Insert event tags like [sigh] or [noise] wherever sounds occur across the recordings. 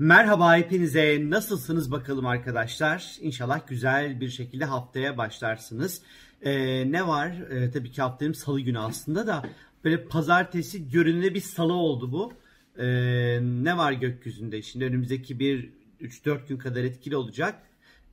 Merhaba hepinize. Nasılsınız bakalım arkadaşlar? İnşallah güzel bir şekilde haftaya başlarsınız. Ee, ne var? Ee, tabii ki haftanın salı günü aslında da böyle pazartesi görünümde bir salı oldu bu. Ee, ne var gökyüzünde? Şimdi önümüzdeki bir 3-4 gün kadar etkili olacak.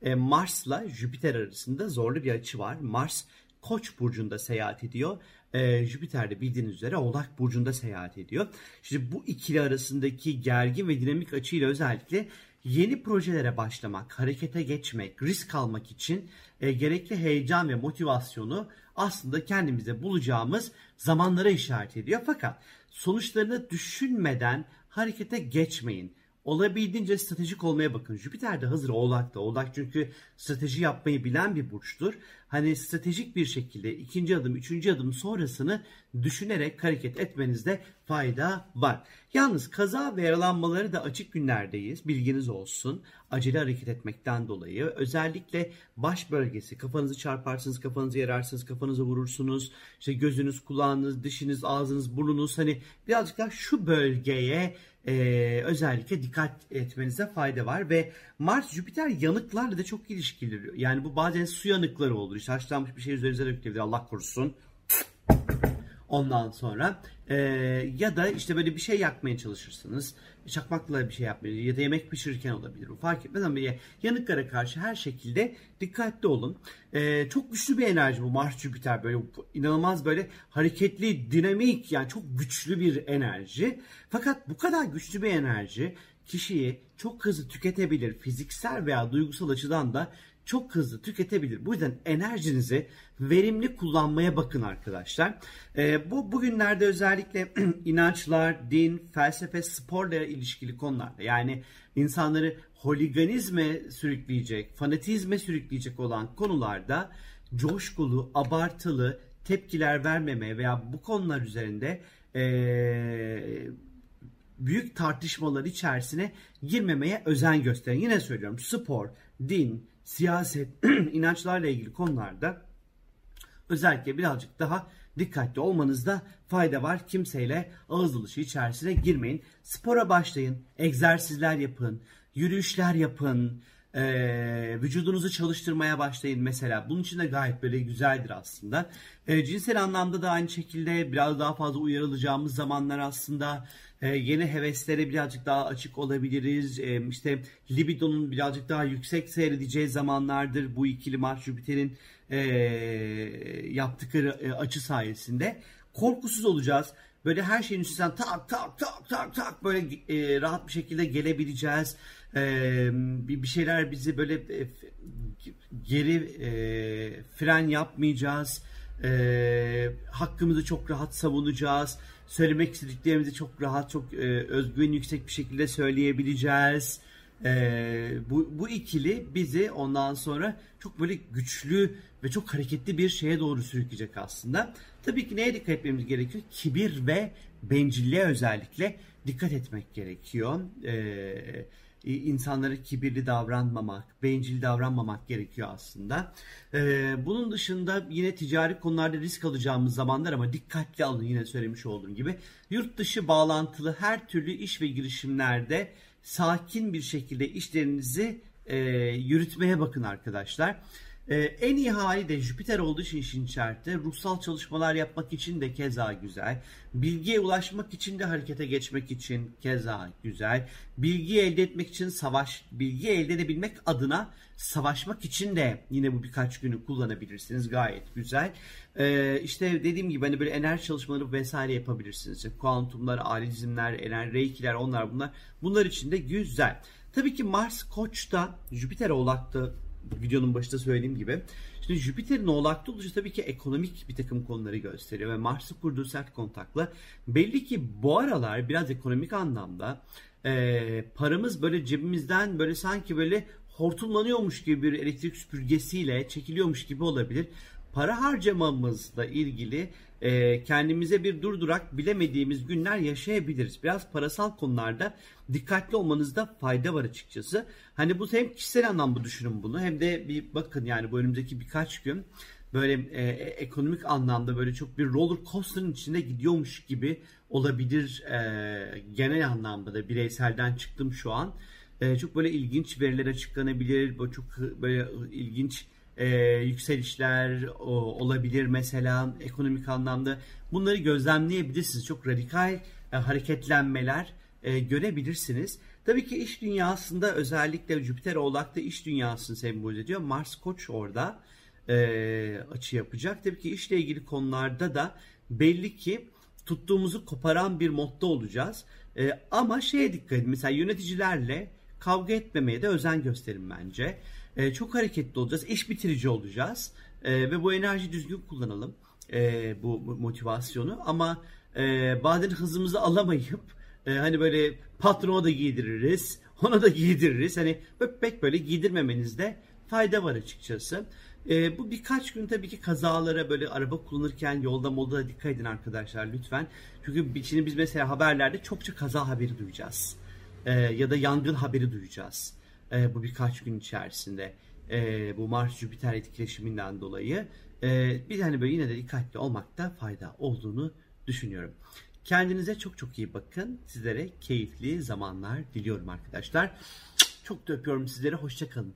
Ee, Mars'la Jüpiter arasında zorlu bir açı var. Mars Koç burcunda seyahat ediyor. Ee, Jüpiter de bildiğiniz üzere Oğlak burcunda seyahat ediyor. Şimdi bu ikili arasındaki gergin ve dinamik açıyla özellikle yeni projelere başlamak, harekete geçmek, risk almak için e, gerekli heyecan ve motivasyonu aslında kendimize bulacağımız zamanlara işaret ediyor. Fakat sonuçlarını düşünmeden harekete geçmeyin olabildiğince stratejik olmaya bakın. Jüpiter de hazır Oğlak'ta. Oğlak çünkü strateji yapmayı bilen bir burçtur. Hani stratejik bir şekilde ikinci adım, üçüncü adım sonrasını düşünerek hareket etmenizde fayda var. Yalnız kaza ve yaralanmaları da açık günlerdeyiz. Bilginiz olsun. Acele hareket etmekten dolayı özellikle baş bölgesi kafanızı çarparsınız, kafanızı yararsınız, kafanızı vurursunuz. İşte gözünüz, kulağınız, dişiniz, ağzınız, burnunuz hani birazcık daha şu bölgeye e, özellikle dikkat etmenize fayda var ve Mars Jüpiter yanıklarla da çok ilişkili. Yani bu bazen su yanıkları olur. İşte haşlanmış bir şey üzerinize dökülebilir Allah korusun. Ondan sonra e, ya da işte böyle bir şey yakmaya çalışırsınız. Çakmakla bir şey yapmaya ya da yemek pişirirken olabilir. Bu fark etmez ama yanıklara karşı her şekilde dikkatli olun. E, çok güçlü bir enerji bu Mars Jüpiter böyle inanılmaz böyle hareketli, dinamik yani çok güçlü bir enerji. Fakat bu kadar güçlü bir enerji kişiyi çok hızlı tüketebilir. Fiziksel veya duygusal açıdan da çok hızlı tüketebilir. Bu yüzden enerjinizi verimli kullanmaya bakın arkadaşlar. E, bu bugünlerde özellikle [clears throat] inançlar, din, felsefe, sporla ilişkili konularda yani insanları holiganizme sürükleyecek, fanatizme sürükleyecek olan konularda coşkulu, abartılı tepkiler vermemeye veya bu konular üzerinde e, büyük tartışmalar içerisine girmemeye özen gösterin. Yine söylüyorum spor, din, siyaset, [clears throat] inançlarla ilgili konularda özellikle birazcık daha dikkatli olmanızda fayda var. Kimseyle ağız dalışı içerisine girmeyin. Spora başlayın, egzersizler yapın, yürüyüşler yapın, e, vücudunuzu çalıştırmaya başlayın mesela. Bunun için de gayet böyle güzeldir aslında. E, cinsel anlamda da aynı şekilde biraz daha fazla uyarılacağımız zamanlar aslında e, yeni heveslere birazcık daha açık olabiliriz. E, işte libidonun birazcık daha yüksek seyredeceği zamanlardır bu ikili Mars Jüpiter'in e, yaptıkları e, açı sayesinde. Korkusuz olacağız. Böyle her şeyin üstünden tak tak tak tak tak böyle e, rahat bir şekilde gelebileceğiz. E, bir şeyler bizi böyle e, geri e, fren yapmayacağız. E, hakkımızı çok rahat savunacağız. Söylemek istediklerimizi çok rahat, çok e, özgüven yüksek bir şekilde söyleyebileceğiz. E, bu, bu ikili bizi ondan sonra çok böyle güçlü ve çok hareketli bir şeye doğru sürükleyecek aslında. Tabii ki neye dikkat etmemiz gerekiyor? Kibir ve bencilliğe özellikle dikkat etmek gerekiyor. Eee insanlara kibirli davranmamak, bencil davranmamak gerekiyor aslında. Ee, bunun dışında yine ticari konularda risk alacağımız zamanlar ama dikkatli alın yine söylemiş olduğum gibi. Yurt dışı bağlantılı her türlü iş ve girişimlerde sakin bir şekilde işlerinizi e, yürütmeye bakın arkadaşlar. Ee, en iyi hali de Jüpiter olduğu için işin içerisinde ruhsal çalışmalar yapmak için de keza güzel. Bilgiye ulaşmak için de harekete geçmek için keza güzel. Bilgi elde etmek için savaş, bilgi elde edebilmek adına savaşmak için de yine bu birkaç günü kullanabilirsiniz. Gayet güzel. Ee, işte dediğim gibi hani böyle enerji çalışmaları vesaire yapabilirsiniz. İşte kuantumlar, alizmler, enerji reikiler onlar bunlar. Bunlar için de güzel. Tabii ki Mars Koç'ta, Jüpiter Oğlak'ta videonun başında söylediğim gibi. Şimdi Jüpiter'in oğlakta oluşu tabii ki ekonomik bir takım konuları gösteriyor ve Mars'ı kurduğu sert kontakla belli ki bu aralar biraz ekonomik anlamda e, paramız böyle cebimizden böyle sanki böyle hortumlanıyormuş gibi bir elektrik süpürgesiyle çekiliyormuş gibi olabilir. Para harcamamızla ilgili e, kendimize bir durdurak bilemediğimiz günler yaşayabiliriz. Biraz parasal konularda dikkatli olmanızda fayda var açıkçası. Hani bu hem kişisel anlamda düşünün bunu hem de bir bakın yani bu önümüzdeki birkaç gün böyle e, ekonomik anlamda böyle çok bir roller coaster'ın içinde gidiyormuş gibi olabilir e, genel anlamda da bireyselden çıktım şu an. E, çok böyle ilginç veriler açıklanabilir. Bu çok böyle ilginç e, yükselişler o, olabilir mesela ekonomik anlamda. Bunları gözlemleyebilirsiniz. Çok radikal e, hareketlenmeler e, görebilirsiniz. Tabii ki iş dünyasında özellikle Jüpiter Oğlak'ta iş dünyasını sembolize ediyor. Mars Koç orada e, açı yapacak. Tabii ki işle ilgili konularda da belli ki tuttuğumuzu koparan bir modda olacağız. E, ama şeye dikkat edin. Mesela yöneticilerle kavga etmemeye de özen gösterin bence. E, çok hareketli olacağız. iş bitirici olacağız. E, ve bu enerji düzgün kullanalım. E, bu motivasyonu. Ama e, bazen hızımızı alamayıp e, hani böyle patrona da giydiririz. Ona da giydiririz. Hani pek böyle giydirmemenizde fayda var açıkçası. E, bu birkaç gün tabii ki kazalara böyle araba kullanırken yolda molda da dikkat edin arkadaşlar lütfen. Çünkü şimdi biz mesela haberlerde çokça kaza haberi duyacağız. E, ya da yangın haberi duyacağız. E, bu birkaç gün içerisinde. E, bu Mars Jüpiter etkileşiminden dolayı. E, bir hani böyle yine de dikkatli olmakta fayda olduğunu düşünüyorum. Kendinize çok çok iyi bakın. Sizlere keyifli zamanlar diliyorum arkadaşlar. Çok da öpüyorum sizlere. Hoşçakalın.